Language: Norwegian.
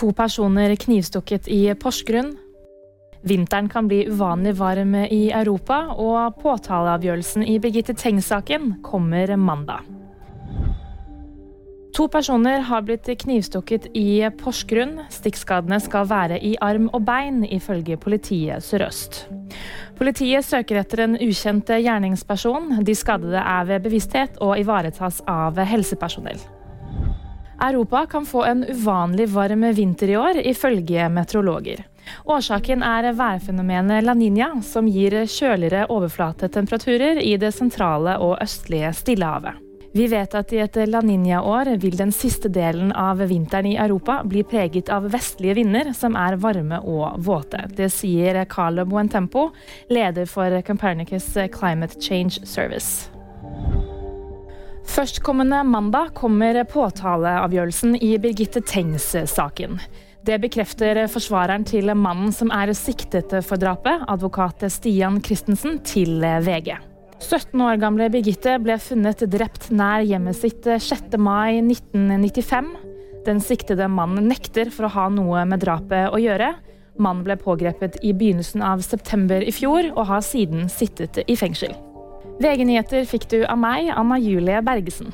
To personer knivstukket i Porsgrunn. Vinteren kan bli uvanlig varm i Europa, og påtaleavgjørelsen i Birgitte Tengs-saken kommer mandag. To personer har blitt knivstukket i Porsgrunn. Stikkskadene skal være i arm og bein, ifølge politiet Sør-Øst. Politiet søker etter en ukjent gjerningsperson. De skadede er ved bevissthet og ivaretas av helsepersonell. Europa kan få en uvanlig varm vinter i år, ifølge meteorologer. Årsaken er værfenomenet La Niña, som gir kjøligere overflatetemperaturer i det sentrale og østlige Stillehavet. Vi vet at i et La Niña-år vil den siste delen av vinteren i Europa bli preget av vestlige vinder som er varme og våte. Det sier Carlo Buentempo, leder for Compernicus Climate Change Service. Førstkommende mandag kommer påtaleavgjørelsen i Birgitte Tengs-saken. Det bekrefter forsvareren til mannen som er siktet for drapet, advokat Stian Christensen, til VG. 17 år gamle Birgitte ble funnet drept nær hjemmet sitt 6. mai 1995. Den siktede mannen nekter for å ha noe med drapet å gjøre. Mannen ble pågrepet i begynnelsen av september i fjor og har siden sittet i fengsel. VG-nyheter fikk du av meg, Anna Julie Bergesen.